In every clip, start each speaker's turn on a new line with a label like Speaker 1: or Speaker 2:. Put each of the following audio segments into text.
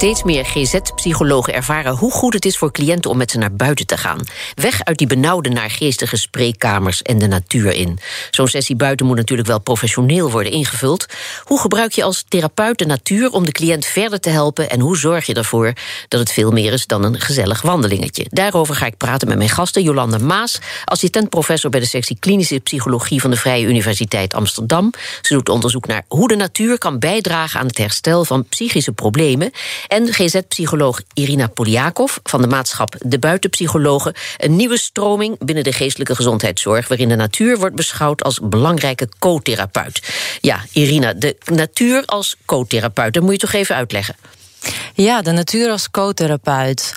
Speaker 1: Steeds meer GZ-psychologen ervaren hoe goed het is voor cliënten om met ze naar buiten te gaan. Weg uit die benauwde naargeestige spreekkamers en de natuur in. Zo'n sessie buiten moet natuurlijk wel professioneel worden ingevuld. Hoe gebruik je als therapeut de natuur om de cliënt verder te helpen en hoe zorg je ervoor dat het veel meer is dan een gezellig wandelingetje? Daarover ga ik praten met mijn gasten Jolanda Maas, assistent-professor bij de sectie klinische psychologie van de Vrije Universiteit Amsterdam. Ze doet onderzoek naar hoe de natuur kan bijdragen aan het herstel van psychische problemen. En GZ-psycholoog Irina Poliakov van de maatschap De Buitenpsychologen. Een nieuwe stroming binnen de geestelijke gezondheidszorg... waarin de natuur wordt beschouwd als belangrijke co-therapeut. Ja, Irina, de natuur als co-therapeut, dat moet je toch even uitleggen?
Speaker 2: Ja, de natuur als co-therapeut.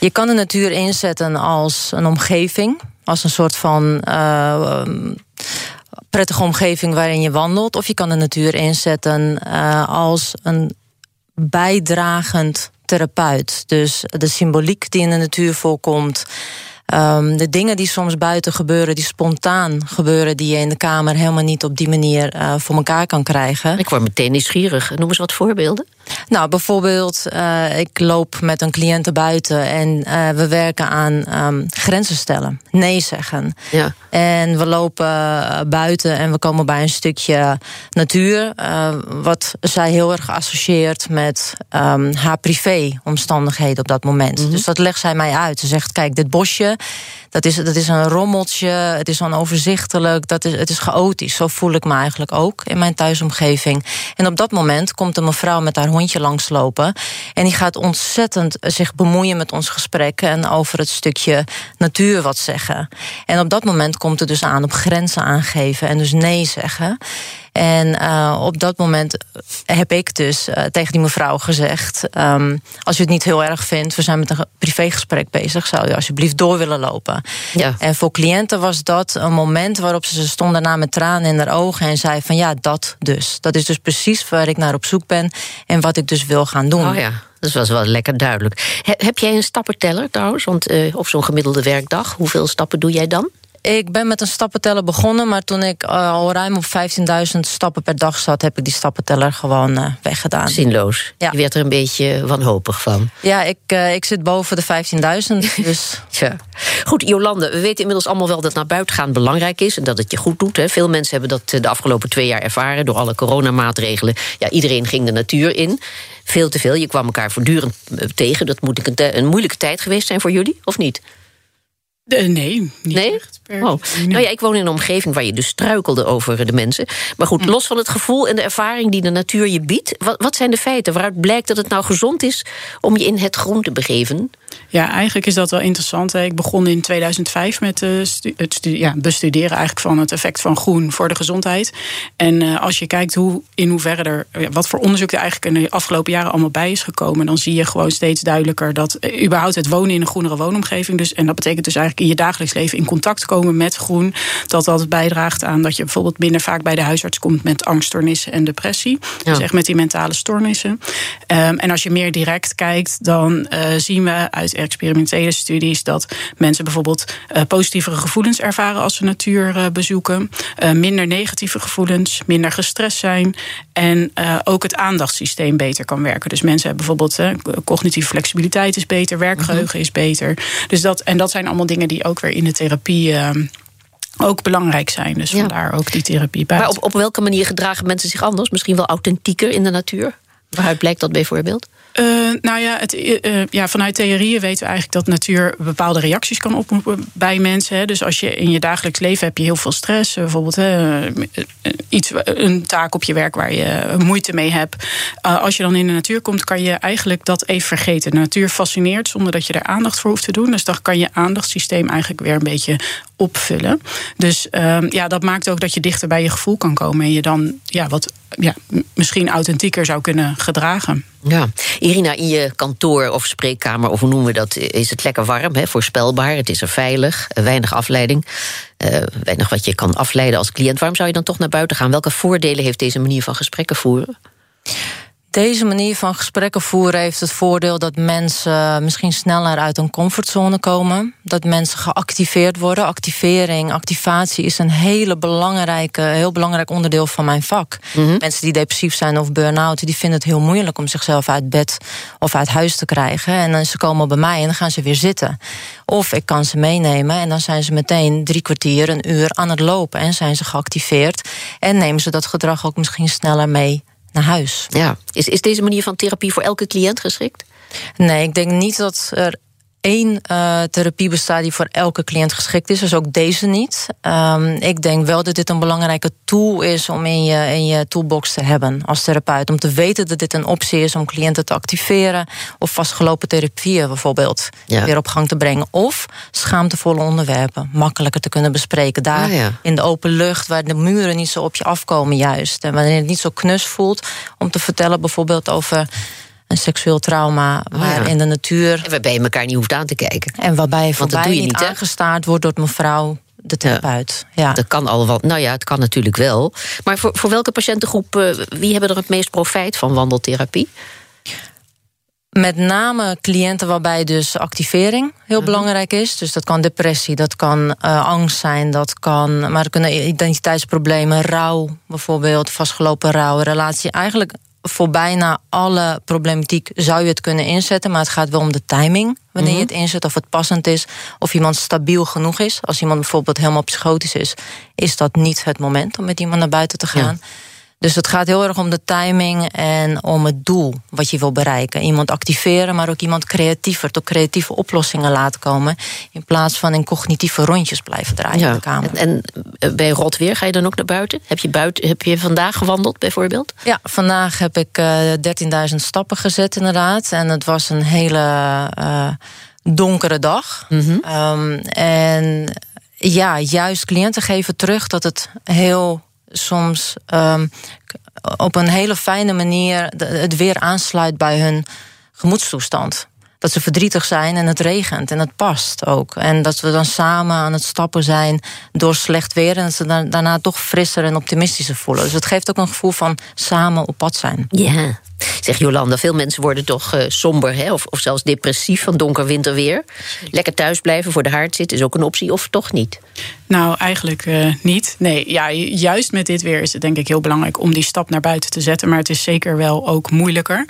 Speaker 2: Je kan de natuur inzetten als een omgeving, als een soort van. Uh, prettige omgeving waarin je wandelt. Of je kan de natuur inzetten uh, als een bijdragend therapeut. Dus de symboliek die in de natuur voorkomt. Um, de dingen die soms buiten gebeuren, die spontaan gebeuren, die je in de kamer helemaal niet op die manier uh, voor elkaar kan krijgen.
Speaker 1: Ik word meteen nieuwsgierig. Noem eens wat voorbeelden.
Speaker 2: Nou, bijvoorbeeld, uh, ik loop met een cliënte buiten en uh, we werken aan um, grenzen stellen, nee zeggen. Ja. En we lopen buiten en we komen bij een stukje natuur, uh, wat zij heel erg associeert met um, haar privé-omstandigheden op dat moment. Mm -hmm. Dus dat legt zij mij uit. Ze zegt: Kijk, dit bosje. Dat is, dat is een rommeltje, het is onoverzichtelijk, dat is, het is chaotisch. Zo voel ik me eigenlijk ook in mijn thuisomgeving. En op dat moment komt een mevrouw met haar hondje langslopen. En die gaat ontzettend zich bemoeien met ons gesprek en over het stukje natuur wat zeggen. En op dat moment komt het dus aan op grenzen aangeven en dus nee zeggen. En uh, op dat moment heb ik dus uh, tegen die mevrouw gezegd: um, Als je het niet heel erg vindt, we zijn met een privégesprek bezig, zou je alsjeblieft door willen lopen. Ja. En voor cliënten was dat een moment waarop ze stonden na met tranen in haar ogen en zei: Van ja, dat dus. Dat is dus precies waar ik naar op zoek ben en wat ik dus wil gaan doen.
Speaker 1: Oh ja. Dat was wel lekker duidelijk. He, heb jij een stappenteller trouwens? Want uh, op zo'n gemiddelde werkdag, hoeveel stappen doe jij dan?
Speaker 2: Ik ben met een stappenteller begonnen, maar toen ik uh, al ruim op 15.000 stappen per dag zat, heb ik die stappenteller gewoon uh, weggedaan.
Speaker 1: Zinloos. Ja. Je werd er een beetje wanhopig van.
Speaker 2: Ja, ik, uh, ik zit boven de 15.000. Dus.
Speaker 1: ja. Goed, Jolande, we weten inmiddels allemaal wel dat naar buiten gaan belangrijk is en dat het je goed doet. Hè. Veel mensen hebben dat de afgelopen twee jaar ervaren door alle coronamaatregelen. Ja, iedereen ging de natuur in. Veel te veel. Je kwam elkaar voortdurend tegen. Dat moet een, een moeilijke tijd geweest zijn voor jullie, of niet?
Speaker 3: Uh, nee, niet
Speaker 1: nee?
Speaker 3: echt.
Speaker 1: Oh. Nou ja, ik woon in een omgeving waar je dus struikelde over de mensen. Maar goed, los van het gevoel en de ervaring die de natuur je biedt... wat, wat zijn de feiten waaruit blijkt dat het nou gezond is... om je in het groen te begeven?
Speaker 3: Ja, eigenlijk is dat wel interessant. Ik begon in 2005 met het ja, bestuderen eigenlijk van het effect van groen voor de gezondheid. En uh, als je kijkt hoe, in hoeverre er, wat voor onderzoek er eigenlijk in de afgelopen jaren allemaal bij is gekomen, dan zie je gewoon steeds duidelijker dat uh, überhaupt het wonen in een groenere woonomgeving, dus, en dat betekent dus eigenlijk in je dagelijks leven in contact komen met groen, dat dat bijdraagt aan dat je bijvoorbeeld minder vaak bij de huisarts komt met angststoornissen en depressie. Ja. Dus echt met die mentale stoornissen. Um, en als je meer direct kijkt, dan uh, zien we uit experimentele studies dat mensen bijvoorbeeld uh, positievere gevoelens ervaren als ze natuur uh, bezoeken, uh, minder negatieve gevoelens, minder gestrest zijn en ook het aandachtssysteem beter kan werken. Dus mensen hebben bijvoorbeeld cognitieve flexibiliteit is beter, werkgeheugen is beter. Dus dat, en dat zijn allemaal dingen die ook weer in de therapie ook belangrijk zijn. Dus ja. vandaar ook die therapie bij.
Speaker 1: Maar op, op welke manier gedragen mensen zich anders? Misschien wel authentieker in de natuur? Waaruit blijkt dat bijvoorbeeld?
Speaker 3: Uh, nou ja, het, uh, ja, vanuit theorieën weten we eigenlijk dat natuur bepaalde reacties kan oproepen bij mensen. Hè. Dus als je in je dagelijks leven heb je heel veel stress, bijvoorbeeld hè, iets, een taak op je werk waar je moeite mee hebt. Als je dan in de natuur komt, kan je eigenlijk dat even vergeten. De natuur fascineert zonder dat je er aandacht voor hoeft te doen. Dus dan kan je aandachtssysteem eigenlijk weer een beetje opvullen. Dus uh, ja, dat maakt ook dat je dichter bij je gevoel kan komen en je dan ja, wat ja, misschien authentieker zou kunnen gedragen.
Speaker 1: Ja, Irina, in je kantoor of spreekkamer, of hoe noemen we dat, is het lekker warm, hè, voorspelbaar. Het is er veilig, weinig afleiding, uh, weinig wat je kan afleiden als cliënt. Waarom zou je dan toch naar buiten gaan? Welke voordelen heeft deze manier van gesprekken voeren?
Speaker 2: Deze manier van gesprekken voeren heeft het voordeel dat mensen misschien sneller uit een comfortzone komen. Dat mensen geactiveerd worden. Activering, activatie is een hele belangrijke, heel belangrijk onderdeel van mijn vak. Mhm. Mensen die depressief zijn of burn-out, die vinden het heel moeilijk om zichzelf uit bed of uit huis te krijgen. En dan ze komen bij mij en dan gaan ze weer zitten. Of ik kan ze meenemen en dan zijn ze meteen drie kwartier, een uur aan het lopen en zijn ze geactiveerd. En nemen ze dat gedrag ook misschien sneller mee naar huis.
Speaker 1: Ja. Is, is deze manier van therapie voor elke cliënt geschikt?
Speaker 2: Nee, ik denk niet dat er één uh, therapie bestaat die voor elke cliënt geschikt is. Dus ook deze niet. Um, ik denk wel dat dit een belangrijke tool is om in je, in je toolbox te hebben als therapeut. Om te weten dat dit een optie is om cliënten te activeren. Of vastgelopen therapieën bijvoorbeeld weer op gang te brengen. Of schaamtevolle onderwerpen makkelijker te kunnen bespreken. Daar ah, in de open lucht, waar de muren niet zo op je afkomen juist. En wanneer het niet zo knus voelt om te vertellen bijvoorbeeld over een seksueel trauma oh waar in de natuur.
Speaker 1: En waarbij je elkaar niet hoeft aan te kijken.
Speaker 2: En waarbij je voorbij doe je niet, aangestaard wordt door mevrouw de therapeut. Ja.
Speaker 1: Dat kan al wel. Nou ja, het kan natuurlijk wel. Maar voor, voor welke patiëntengroep, uh, wie hebben er het meest profijt van wandeltherapie?
Speaker 2: Met name cliënten waarbij dus activering heel mhm. belangrijk is. Dus dat kan depressie, dat kan uh, angst zijn, dat kan, maar er kunnen identiteitsproblemen, rouw bijvoorbeeld, vastgelopen rouw, relatie. Eigenlijk voor bijna alle problematiek zou je het kunnen inzetten. Maar het gaat wel om de timing. Wanneer je mhm. het inzet, of het passend is. Of iemand stabiel genoeg is. Als iemand bijvoorbeeld helemaal psychotisch is, is dat niet het moment om met iemand naar buiten te gaan. Dus het gaat heel erg om de timing en om het doel wat je wil bereiken. Iemand activeren, maar ook iemand creatiever, tot creatieve oplossingen laten komen. In plaats van in cognitieve rondjes blijven draaien ja. in de kamer.
Speaker 1: En, en eh, bij rot weer ga je dan ook naar buiten? Heb je, buiten, heb je vandaag gewandeld bijvoorbeeld?
Speaker 2: Ja, vandaag heb ik uh, eh, 13.000 stappen gezet inderdaad. En het was een hele uh, donkere dag. Mm um, en ja, juist cliënten geven terug dat het heel soms um, op een hele fijne manier het weer aansluit bij hun gemoedstoestand. Dat ze verdrietig zijn en het regent en het past ook. En dat we dan samen aan het stappen zijn door slecht weer. En dat ze daarna toch frisser en optimistischer voelen. Dus het geeft ook een gevoel van samen op pad zijn.
Speaker 1: Ja. Zeg Jolanda, veel mensen worden toch uh, somber hè? Of, of zelfs depressief van donker winterweer. Lekker thuis blijven voor de haard zitten is ook een optie, of toch niet?
Speaker 3: Nou, eigenlijk uh, niet. Nee, ja, juist met dit weer is het denk ik heel belangrijk om die stap naar buiten te zetten. Maar het is zeker wel ook moeilijker.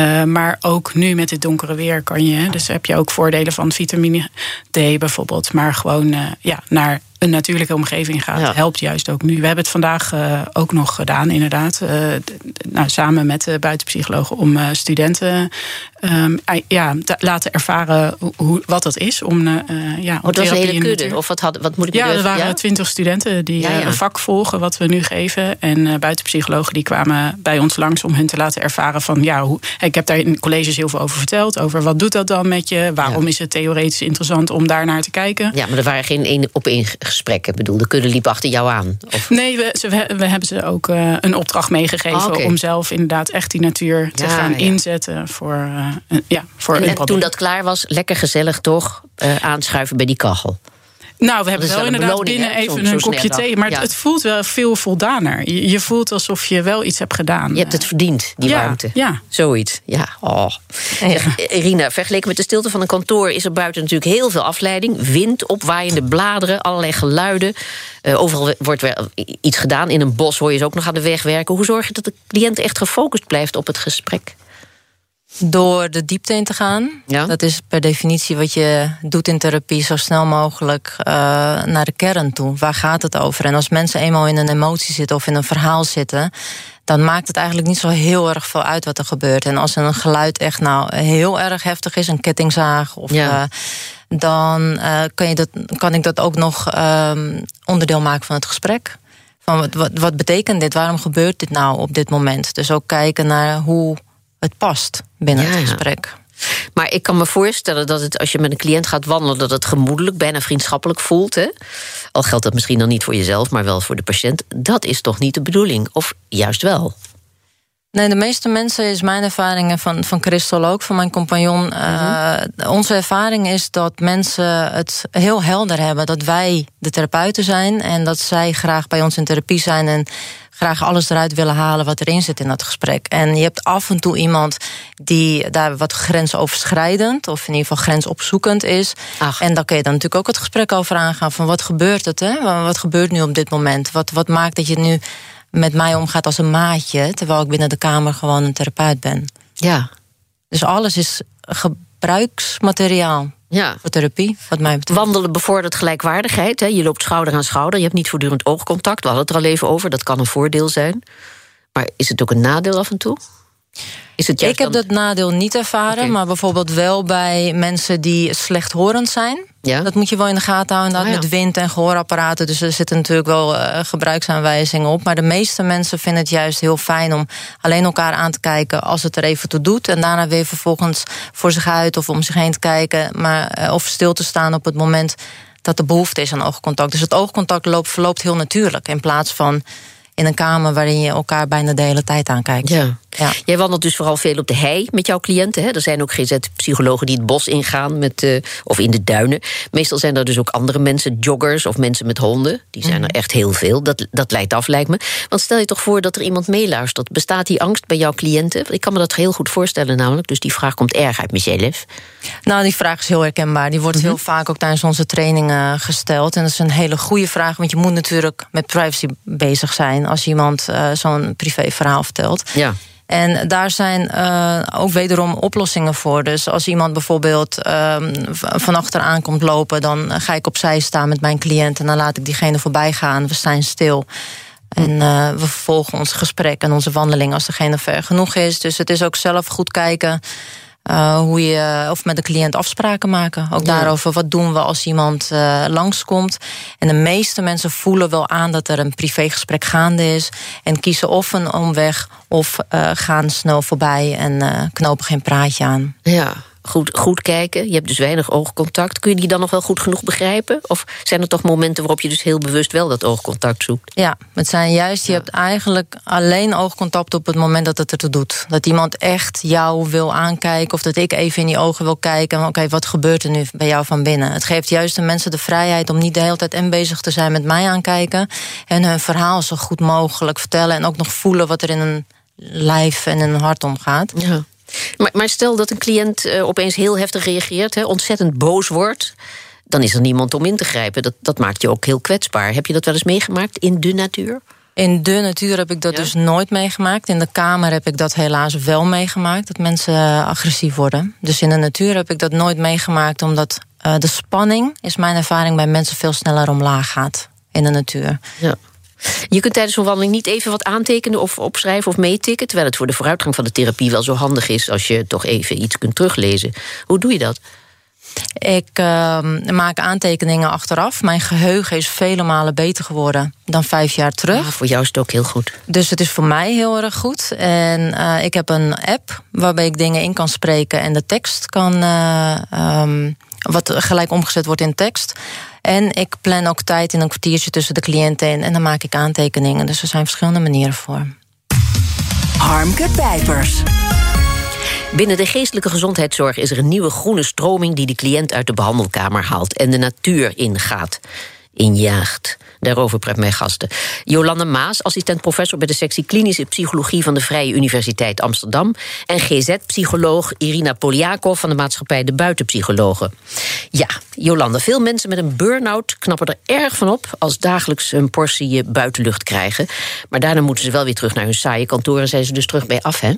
Speaker 3: Uh, maar ook nu met dit donkere weer kan je. Dus heb je ook voordelen van vitamine D bijvoorbeeld. Maar gewoon ja, naar een natuurlijke omgeving gaat, helpt juist ook nu. We hebben het vandaag uh, ook nog gedaan, inderdaad. Uh, nou, samen met de buitenpsychologen om uh, studenten um, ja, te laten ervaren hoe, wat dat is. Om, ja,
Speaker 1: wat was een hele kudde? Of wat, had, wat moet ik
Speaker 3: Ja, er waren twintig studenten die een vak volgen wat we nu geven. En buitenpsychologen die kwamen bij ons langs om hun te laten ervaren van ja, hoe, ik heb daar in colleges heel veel over verteld. Over wat doet dat dan met je? Waarom is het theoretisch interessant om daar naar te kijken?
Speaker 1: Ja, maar er waren geen één op één gesprekken? Ik bedoel, de kudde liep achter jou aan?
Speaker 3: Of? Nee, we, ze, we, hebben ze ook uh, een opdracht meegegeven... Oh, om zelf inderdaad echt die natuur te gaan inzetten voor, uh, ja, voor
Speaker 1: en, en toen dat klaar was, lekker gezellig toch uh, aanschuiven bij die kachel?
Speaker 3: Nou, we hebben wel inderdaad binnen even een kopje thee. Maar het, voelt wel veel voldaner. Je, je, voelt alsof je wel iets hebt gedaan.
Speaker 1: Je hebt het verdiend, die warmte. Ja. Zoiets. Ja. Oh. Irina, vergeleken met de stilte van een kantoor... is er buiten natuurlijk heel veel afleiding. Wind, opwaaiende bladeren, allerlei geluiden. Uh, overal wordt wel iets gedaan. In een bos hoor je ze ook nog aan de weg werken. Hoe zorg je dat de cliënt echt gefocust blijft op het gesprek?
Speaker 2: Door de diepte in te gaan. Ja. Dat is per definitie wat je doet in therapie, zo snel mogelijk uh, naar de kern toe. Waar gaat het over? En als mensen eenmaal in een emotie zitten of in een verhaal zitten, dan maakt het eigenlijk niet zo heel erg veel uit wat er gebeurt. En als een geluid echt nou heel erg heftig is, een kettingzaag of. Ja. dan kan, je dat, kan ik dat ook nog ehm, onderdeel maken van het gesprek. Van wat, wat, wat betekent dit? Waarom gebeurt dit nou op dit moment? Dus ook kijken naar hoe het past binnen het gesprek.
Speaker 1: Maar ik kan me voorstellen dat het als je met een cliënt gaat wandelen, dat het gemoedelijk, bijna vriendschappelijk voelt. Hè? Al geldt dat misschien dan niet voor jezelf, maar wel voor de patiënt. Dat is toch niet de bedoeling? Of juist wel?
Speaker 2: Nee, de meeste mensen is mijn ervaring van, van Christel ook, van mijn compagnon. Mhm. Eh, onze ervaring is dat mensen het heel helder hebben dat wij de therapeuten zijn en dat zij graag bij ons in therapie zijn en graag alles eruit willen halen wat erin zit in dat gesprek. En je hebt af en toe iemand die daar wat grensoverschrijdend of in ieder geval grensopzoekend is. En dan kun je dan natuurlijk ook het gesprek over aangaan van wat gebeurt het, hè? Wat gebeurt nu op dit moment? Wat, wat maakt dat je nu met mij omgaat als een maatje, terwijl ik binnen de kamer gewoon een therapeut ben.
Speaker 1: Ja.
Speaker 2: Dus alles is gebruiksmateriaal. Ja. Voor therapie, wat mij betreft.
Speaker 1: Wandelen bevordert gelijkwaardigheid. Hè? Je loopt schouder aan schouder. Je hebt niet voortdurend oogcontact. We hadden het er al even over. Dat kan een voordeel zijn. Maar is het ook een nadeel af en toe?
Speaker 2: Is het ik heb dat nadeel niet ervaren, maar bijvoorbeeld wel bij mensen die slechthorend zijn. Ja. Dat moet je wel in de gaten houden, oh, met wind en gehoorapparaten. Dus er zitten natuurlijk wel uh, gebruiksaanwijzingen op. Maar de meeste mensen vinden het juist heel fijn om alleen elkaar aan te kijken als het er even toe doet. En daarna weer vervolgens voor zich uit of om zich heen te kijken. Maar, eh, of stil te staan op het moment dat er behoefte is aan oogcontact. Dus het oogcontact loopt, verloopt heel natuurlijk. In plaats van in een kamer waarin je elkaar bijna de hele tijd aankijkt.
Speaker 1: Ja. Ja. Jij wandelt dus vooral veel op de hei met jouw cliënten. Hè? Er zijn ook GZ-psychologen die het bos ingaan met, uh, of in de duinen. Meestal zijn er dus ook andere mensen, joggers of mensen met honden. Die zijn er mhm. echt heel veel. Dat, dat leidt af, lijkt me. Want stel je toch voor dat er iemand meeluistert. Bestaat die angst bij jouw cliënten? Ik kan me dat heel goed voorstellen, namelijk. Dus die vraag komt erg uit mezelf.
Speaker 2: Nou, die vraag is heel herkenbaar. Die wordt mhm. heel vaak ook tijdens onze trainingen gesteld. En dat is een hele goede vraag, want je moet natuurlijk met privacy bezig zijn als iemand uh, zo'n privéverhaal vertelt.
Speaker 1: Ja.
Speaker 2: En daar zijn uh, ook wederom oplossingen voor. Dus als iemand bijvoorbeeld uh, van achteraan komt lopen, dan ga ik opzij staan met mijn cliënt en dan laat ik diegene voorbij gaan. We zijn stil. En uh, we vervolgen ons gesprek en onze wandeling als degene ver genoeg is. Dus het is ook zelf goed kijken uh, hoe je of met de cliënt afspraken maken. Ook daarover wat doen we als iemand uh, langskomt. En de meeste mensen voelen wel aan dat er een privégesprek gaande is. En kiezen of een omweg of uh, gaan snel voorbij en knopen geen praatje aan.
Speaker 1: Ja, goed, goed kijken. Je hebt dus weinig oogcontact. Kun je die dan nog wel goed genoeg begrijpen? Of zijn er toch momenten waarop je dus heel bewust wel dat oogcontact zoekt?
Speaker 2: Ja, het zijn juist, je hebt eigenlijk alleen oogcontact op het moment dat het er toe doet. Dat iemand echt jou wil aankijken of dat ik even in die ogen wil kijken. Oké, wat gebeurt er nu bij jou van binnen? Het geeft juist de mensen de vrijheid om niet de hele tijd en bezig te zijn met mij aankijken. En hun verhaal zo goed mogelijk vertellen en ook nog voelen wat er in een lijf en een hart omgaat.
Speaker 1: Ja. Maar, maar stel dat een cliënt uh, opeens heel heftig reageert, hè, ontzettend boos wordt. Dan is er niemand om in te grijpen. Dat, dat maakt je ook heel kwetsbaar. Heb je dat wel eens meegemaakt in de natuur?
Speaker 2: In de natuur heb ik dat dus nooit meegemaakt. In de kamer heb ik dat helaas wel meegemaakt. Dat mensen uh, agressief worden. Dus in de natuur heb ik dat nooit meegemaakt. Omdat uh, de spanning, is mijn ervaring, bij mensen veel sneller omlaag gaat. In de natuur.
Speaker 1: Ja. Je kunt tijdens een wandeling niet even wat aantekenen of opschrijven of meetikken. Terwijl het voor de vooruitgang van de therapie wel zo handig is als je toch even iets kunt teruglezen. Hoe doe je dat?
Speaker 2: Ik uh, maak aantekeningen achteraf. Mijn geheugen is vele malen beter geworden dan vijf jaar terug.
Speaker 1: voor jou is het ook heel goed.
Speaker 2: Dus het is voor mij heel erg goed. En uh, ik heb een app waarbij ik dingen in kan spreken en de tekst kan. Uh, um, wat gelijk omgezet wordt in tekst. En ik plan ook tijd in een kwartiertje tussen de cliënten in. En dan maak ik aantekeningen. Dus er zijn verschillende manieren voor.
Speaker 4: Harmke Pijpers.
Speaker 1: Binnen de geestelijke gezondheidszorg is er een nieuwe groene stroming die de cliënt uit de behandelkamer haalt en de natuur ingaat injaagt. Daarover praat mijn gasten. Jolande Maas, assistent-professor bij de sectie klinische psychologie van de Vrije Universiteit Amsterdam. En GZ-psycholoog Irina Poliakov van de maatschappij De Buitenpsychologen. Ja, Jolande, veel mensen met een burn-out knappen er erg van op als dagelijks een portie buitenlucht krijgen. Maar daarna moeten ze wel weer terug naar hun saaie kantoor en zijn ze dus terug bij af, hè?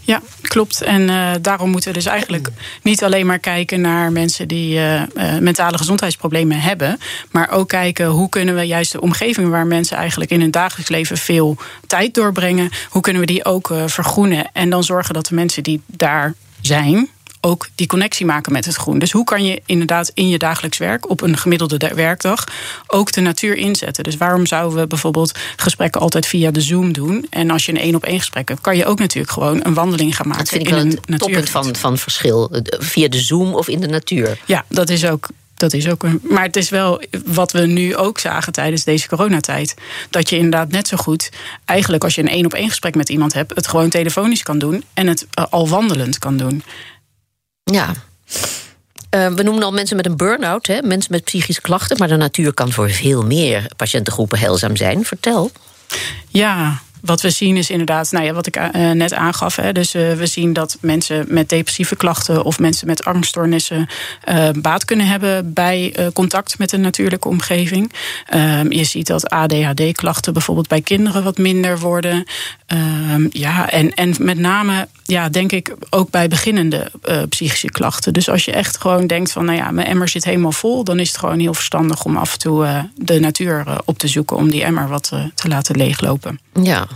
Speaker 3: Ja, klopt. En uh, daarom moeten we dus eigenlijk niet alleen maar kijken naar mensen die uh, uh, mentale gezondheidsproblemen hebben, maar ook kijken hoe kunnen we juist de omgeving waar mensen eigenlijk in hun dagelijks leven veel tijd doorbrengen, hoe kunnen we die ook vergroenen en dan zorgen dat de mensen die daar zijn, ook die connectie maken met het groen. Dus hoe kan je inderdaad in je dagelijks werk op een gemiddelde werkdag ook de natuur inzetten? Dus waarom zouden we bijvoorbeeld gesprekken altijd via de Zoom doen? En als je een één op één gesprek hebt, kan je ook natuurlijk gewoon een wandeling gaan maken.
Speaker 1: Dat vind ik wel het toppunt van, van verschil. Via de Zoom of in de natuur.
Speaker 3: Ja, dat is ook dat is ook een. Maar het is wel wat we nu ook zagen tijdens deze coronatijd. Dat je inderdaad net zo goed, eigenlijk als je een één op één gesprek met iemand hebt, het gewoon telefonisch kan doen en het eh, al wandelend kan doen.
Speaker 1: Ja. Uh, we noemen al mensen met een burn-out, hè? mensen met psychische klachten. Maar de natuur kan voor veel meer patiëntengroepen heilzaam zijn. Vertel.
Speaker 3: Ja, wat we zien is inderdaad, nou ja, wat ik uh, net aangaf. Hè, dus uh, we zien dat mensen met depressieve klachten of mensen met angststoornissen uh, baat kunnen hebben bij contact met een natuurlijke omgeving. Ehm, je ziet dat ADHD-klachten bijvoorbeeld bij kinderen wat minder worden. Ehm, ja, en, en met name, ja, denk ik ook bij beginnende psychische klachten. Dus als je echt gewoon denkt van, nou ja, mijn emmer zit helemaal vol, dan is het gewoon heel verstandig om af en toe de natuur op te zoeken om die emmer wat te laten leeglopen.
Speaker 1: Ja,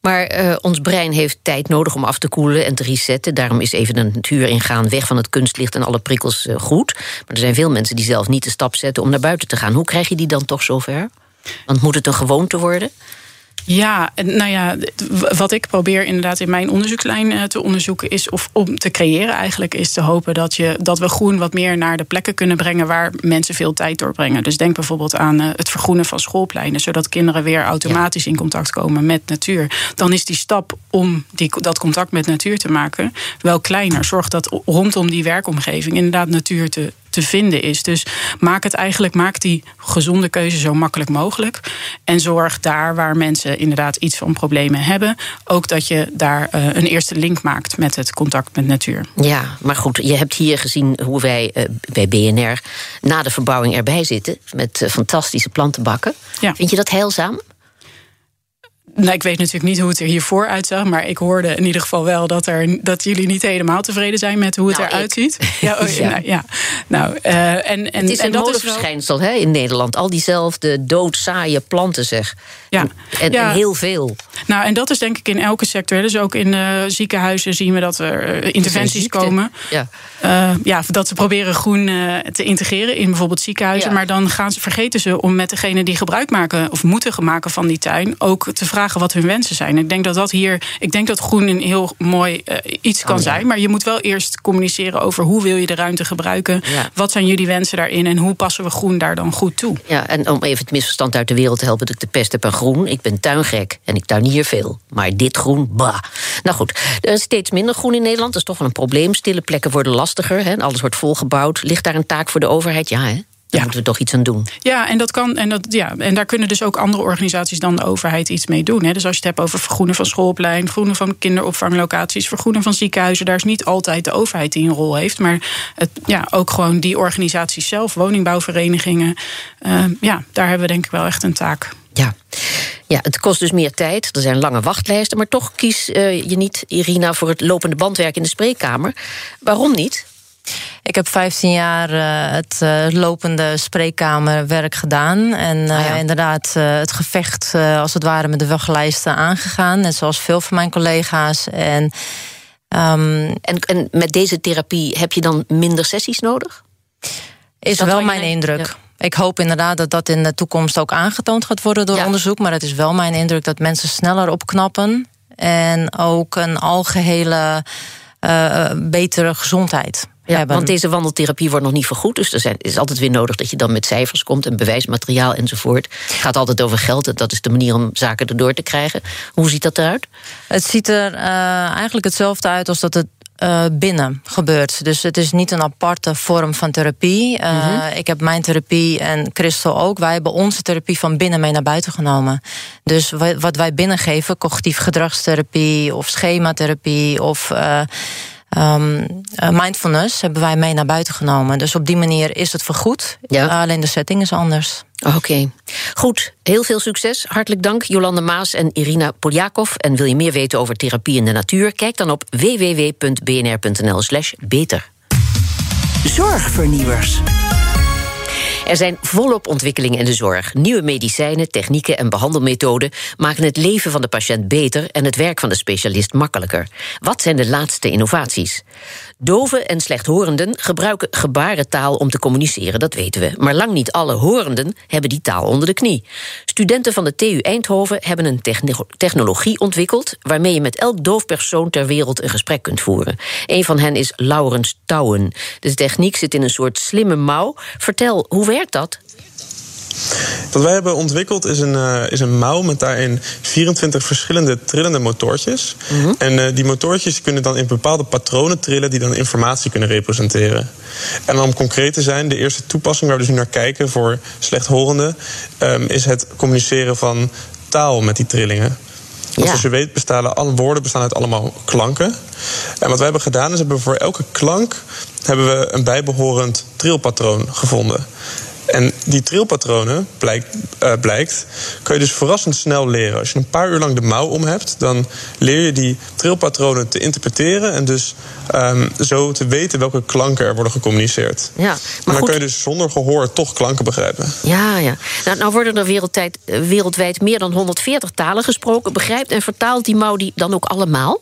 Speaker 1: maar uh, ons brein heeft tijd nodig om af te koelen en te resetten. Daarom is even de natuur ingaan, weg van het kunstlicht en alle prikkels uh, goed. Maar er zijn veel mensen die zelf niet de stap zetten om naar buiten te gaan. Hoe krijg je die dan toch zover? Want moet het een gewoonte worden?
Speaker 3: Ja, nou ja, wat ik probeer inderdaad in mijn onderzoekslijn eh, te onderzoeken is of om te creëren eigenlijk is te hopen dat, je, dat we groen wat meer naar de plekken kunnen brengen waar mensen veel tijd doorbrengen. Dus denk bijvoorbeeld aan eh, het vergroenen van schoolpleinen, zodat kinderen weer automatisch in contact komen met natuur. Dan is die stap om die, dat contact met natuur te maken wel kleiner. Zorg dat rondom die werkomgeving inderdaad natuur te, te vinden is. Dus maak het eigenlijk, maak die gezonde keuze zo makkelijk mogelijk. En zorg daar waar mensen inderdaad iets van problemen hebben, ook dat je daar uh, een eerste link maakt met het contact met natuur.
Speaker 1: Ja, maar goed, je hebt hier gezien hoe wij uh, bij BNR na de verbouwing erbij zitten met uh, fantastische plantenbakken. Ja. Vind je dat heilzaam?
Speaker 3: Nou, ik weet natuurlijk niet hoe het er hiervoor uitzag. Maar ik hoorde in ieder geval wel dat, er, dat jullie niet helemaal tevreden zijn met hoe het nou, eruit ziet. Ja, oh, ja. Nou, ja. Nou, uh, en, en,
Speaker 1: het is een wel... hè, in Nederland. Al diezelfde doodzaaie planten, zeg. Ja. En, ja. en, heel veel.
Speaker 3: Nou, en dat is denk ik in elke sector. Dus ook in uh, ziekenhuizen zien we dat er uh, interventies komen. Ja. ja, dat ze proberen groen te integreren in bijvoorbeeld ziekenhuizen. Maar dan gaan ze, vergeten ze om met degene die gebruik maken of moeten maken van die tuin ook te vragen wat hun wensen zijn. Ik denk dat dat hier, ik denk dat groen een heel mooi uh, iets kan oh, ja. zijn. Maar je moet wel eerst communiceren over hoe wil je de ruimte gebruiken. Ja. Wat zijn jullie wensen daarin en hoe passen we groen daar dan goed toe?
Speaker 1: Ja, en om even het misverstand uit de wereld te helpen, dat ik de pest heb aan groen. Ik ben tuingek en ik tuinier veel. Maar dit groen, bah. Nou goed, er is steeds minder groen in Nederland. Dat is toch wel een probleem. Stille plekken worden lastiger. Hè? Alles wordt volgebouwd. Ligt daar een taak voor de overheid? Ja, hè? Daar ja. moeten we toch iets aan doen.
Speaker 3: Ja, en dat kan. En, dat, ja, en daar kunnen dus ook andere organisaties dan de overheid iets mee doen. Hè. Dus als je het hebt over vergroenen van schoolplein, vergroenen van kinderopvanglocaties, vergroenen van ziekenhuizen, daar is niet altijd de overheid die een rol heeft. Maar het, ja, ook gewoon die organisaties zelf, woningbouwverenigingen. Uh, ja, daar hebben we denk ik wel echt een taak.
Speaker 1: Ja. Ja, het kost dus meer tijd. Er zijn lange wachtlijsten. Maar toch kies uh, je niet, Irina, voor het lopende bandwerk in de spreekkamer. Waarom niet?
Speaker 2: Ik heb 15 jaar uh, het uh, lopende spreekkamerwerk gedaan. En uh, ah, ja. inderdaad het gevecht als het ware met de wachtlijsten aangegaan. Net zoals veel van mijn collega's. En,
Speaker 1: um, en, en, met deze therapie heb je dan minder sessies nodig?
Speaker 2: Is, wel mijn indruk. Ja. Ik hoop inderdaad dat dat in de toekomst ook aangetoond gaat worden door ja. onderzoek. Maar het is wel mijn indruk dat mensen sneller opknappen. En ook een algehele betere gezondheid.
Speaker 1: Ja, want deze wandeltherapie wordt nog niet vergoed. Dus er is altijd weer nodig dat je dan met cijfers komt en bewijsmateriaal enzovoort. Het gaat altijd over geld. Dat is de manier om zaken erdoor te krijgen. Hoe ziet dat eruit?
Speaker 2: Het ziet er uh, eigenlijk hetzelfde uit als dat het uh, binnen gebeurt. Dus het is niet een aparte vorm van therapie. Uh, mm -hmm. Ik heb mijn therapie en Christel ook. Wij hebben onze therapie van binnen mee naar buiten genomen. Dus wat wij binnengeven, cognitief gedragstherapie of schematherapie of. Uh, um, mindfulness hebben wij mee naar buiten genomen. Dus op die manier is het vergoed. Ja. alleen de setting is anders.
Speaker 1: Oké, goed. Heel veel succes. Hartelijk dank Jolande Maas en Irina Poljakov. En wil je meer weten over therapie in de natuur? Kijk dan op www.bnr.nl/slash beter.
Speaker 4: Zorgvernieuwers.
Speaker 1: Er zijn volop ontwikkelingen in de zorg. Nieuwe medicijnen, technieken en behandelmethoden maken het leven van de patiënt beter en het werk van de specialist makkelijker. Wat zijn de laatste innovaties? Doven en slechthorenden gebruiken gebarentaal om te communiceren, dat weten we. Maar lang niet alle horenden hebben die taal onder de knie. Studenten van de TU Eindhoven hebben een technologie ontwikkeld waarmee je met elk doof persoon ter wereld een gesprek kunt voeren. Een van hen is Laurens Touwen. De techniek zit in een soort slimme mouw. Vertel, hoe werkt dat?
Speaker 5: Wat wij hebben ontwikkeld is een, uh, is een mouw met daarin 24 verschillende trillende motortjes. Mhm. En uh, die motortjes kunnen dan in bepaalde patronen trillen die dan informatie kunnen representeren. En om concreet te zijn, de eerste toepassing waar we dus nu naar kijken voor slechthorenden, um, is het communiceren van taal met die trillingen. Want zoals je weet bestaan alle woorden bestaan uit allemaal klanken. En wat wij hebben gedaan is hebben we voor elke klank hebben we een bijbehorend trilpatroon gevonden. En die trilpatronen, blijkt, uh, blijkt, kun je dus verrassend snel leren. Als je een paar uur lang de mouw om hebt, dan leer je die trilpatronen te interpreteren en dus um, zo te weten welke klanken er worden gecommuniceerd. Ja, maar dan goed. kun je dus zonder gehoor toch klanken begrijpen.
Speaker 1: Ja, ja. Nou, nou worden er wereldwijd, eh, wereldwijd meer dan 140 talen gesproken. Begrijpt en vertaalt die mouw die dan ook allemaal?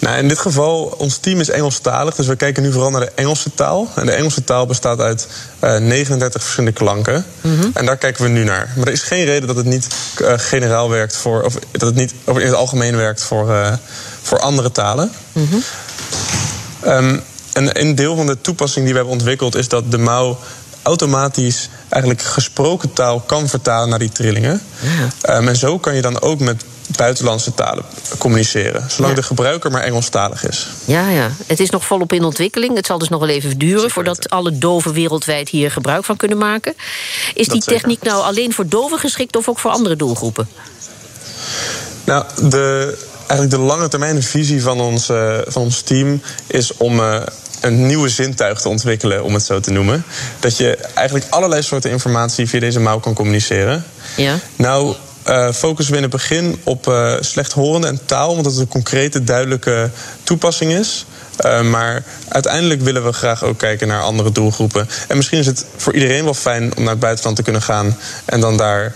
Speaker 5: Nou, in dit geval, ons team is Engelstalig, dus we kijken nu vooral naar de Engelse taal. En de Engelse taal bestaat uit uh, eh, 39 verschillende klanken. Mhm. En daar kijken we nu naar. Maar er is geen reden dat het niet uh, generaal werkt voor, of dat het niet of in het algemeen werkt voor, uh, voor andere talen. Mm -hmm. um, en een deel van de toepassing die we hebben ontwikkeld is dat de mouw automatisch eigenlijk gesproken taal kan vertalen naar die trillingen. Ja. Um, en zo kan je dan ook met buitenlandse talen communiceren. Zolang de gebruiker maar Engelstalig is.
Speaker 1: Ja, ja. Het is nog volop in ontwikkeling. Het zal dus nog wel even duren voordat alle doven wereldwijd hier gebruik van kunnen maken. Is die techniek nou alleen voor doven geschikt of ook voor andere doelgroepen?
Speaker 5: Nou, de, eigenlijk de lange termijn visie van ons, uh, van ons team is om. Uh, een nieuwe zintuig te ontwikkelen, om het zo te noemen. Dat je eigenlijk allerlei soorten informatie via deze mouw kan communiceren. Ja. Nou, uh, focussen we in het begin op uh, slechthorende en taal, omdat het een concrete, duidelijke toepassing is. Uh, maar uiteindelijk willen we graag ook kijken naar andere doelgroepen. En misschien is het voor iedereen wel fijn om naar het buitenland te kunnen gaan en dan daar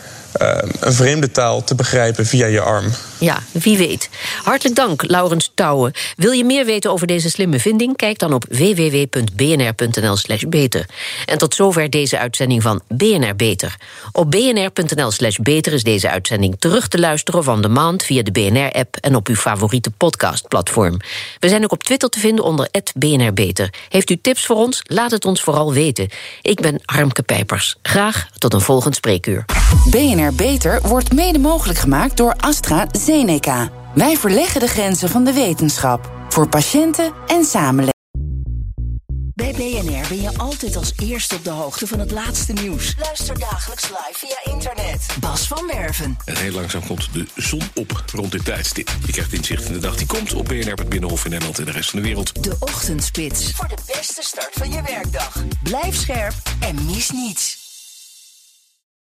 Speaker 5: een vreemde taal te begrijpen via je arm.
Speaker 1: Ja, wie weet. Hartelijk dank, Laurens Touwen. Wil je meer weten over deze slimme vinding? Kijk dan op www.bnr.nl/slash beter. En tot zover deze uitzending van BNR Beter. Op bnr.nl/slash beter is deze uitzending terug te luisteren van de maand via de BNR-app en op uw favoriete podcastplatform. We zijn ook op Twitter te vinden onder BNR Beter. Heeft u tips voor ons? Laat het ons vooral weten. Ik ben Harmke Pijpers. Graag tot een volgend spreekuur.
Speaker 6: BNR Beter wordt mede mogelijk gemaakt door AstraZeneca. Wij verleggen de grenzen van de wetenschap. Voor patiënten en samenleving.
Speaker 4: Bij BNR ben je altijd als eerste op de hoogte van het laatste nieuws. Luister dagelijks live via internet. Bas van Werven.
Speaker 7: En heel langzaam komt de zon op rond dit tijdstip. Je krijgt inzicht in de dag die komt op BNR, het Binnenhof in Nederland en de rest van de wereld.
Speaker 4: De Ochtendspits. Voor de beste start van je werkdag. Blijf scherp en mis niets.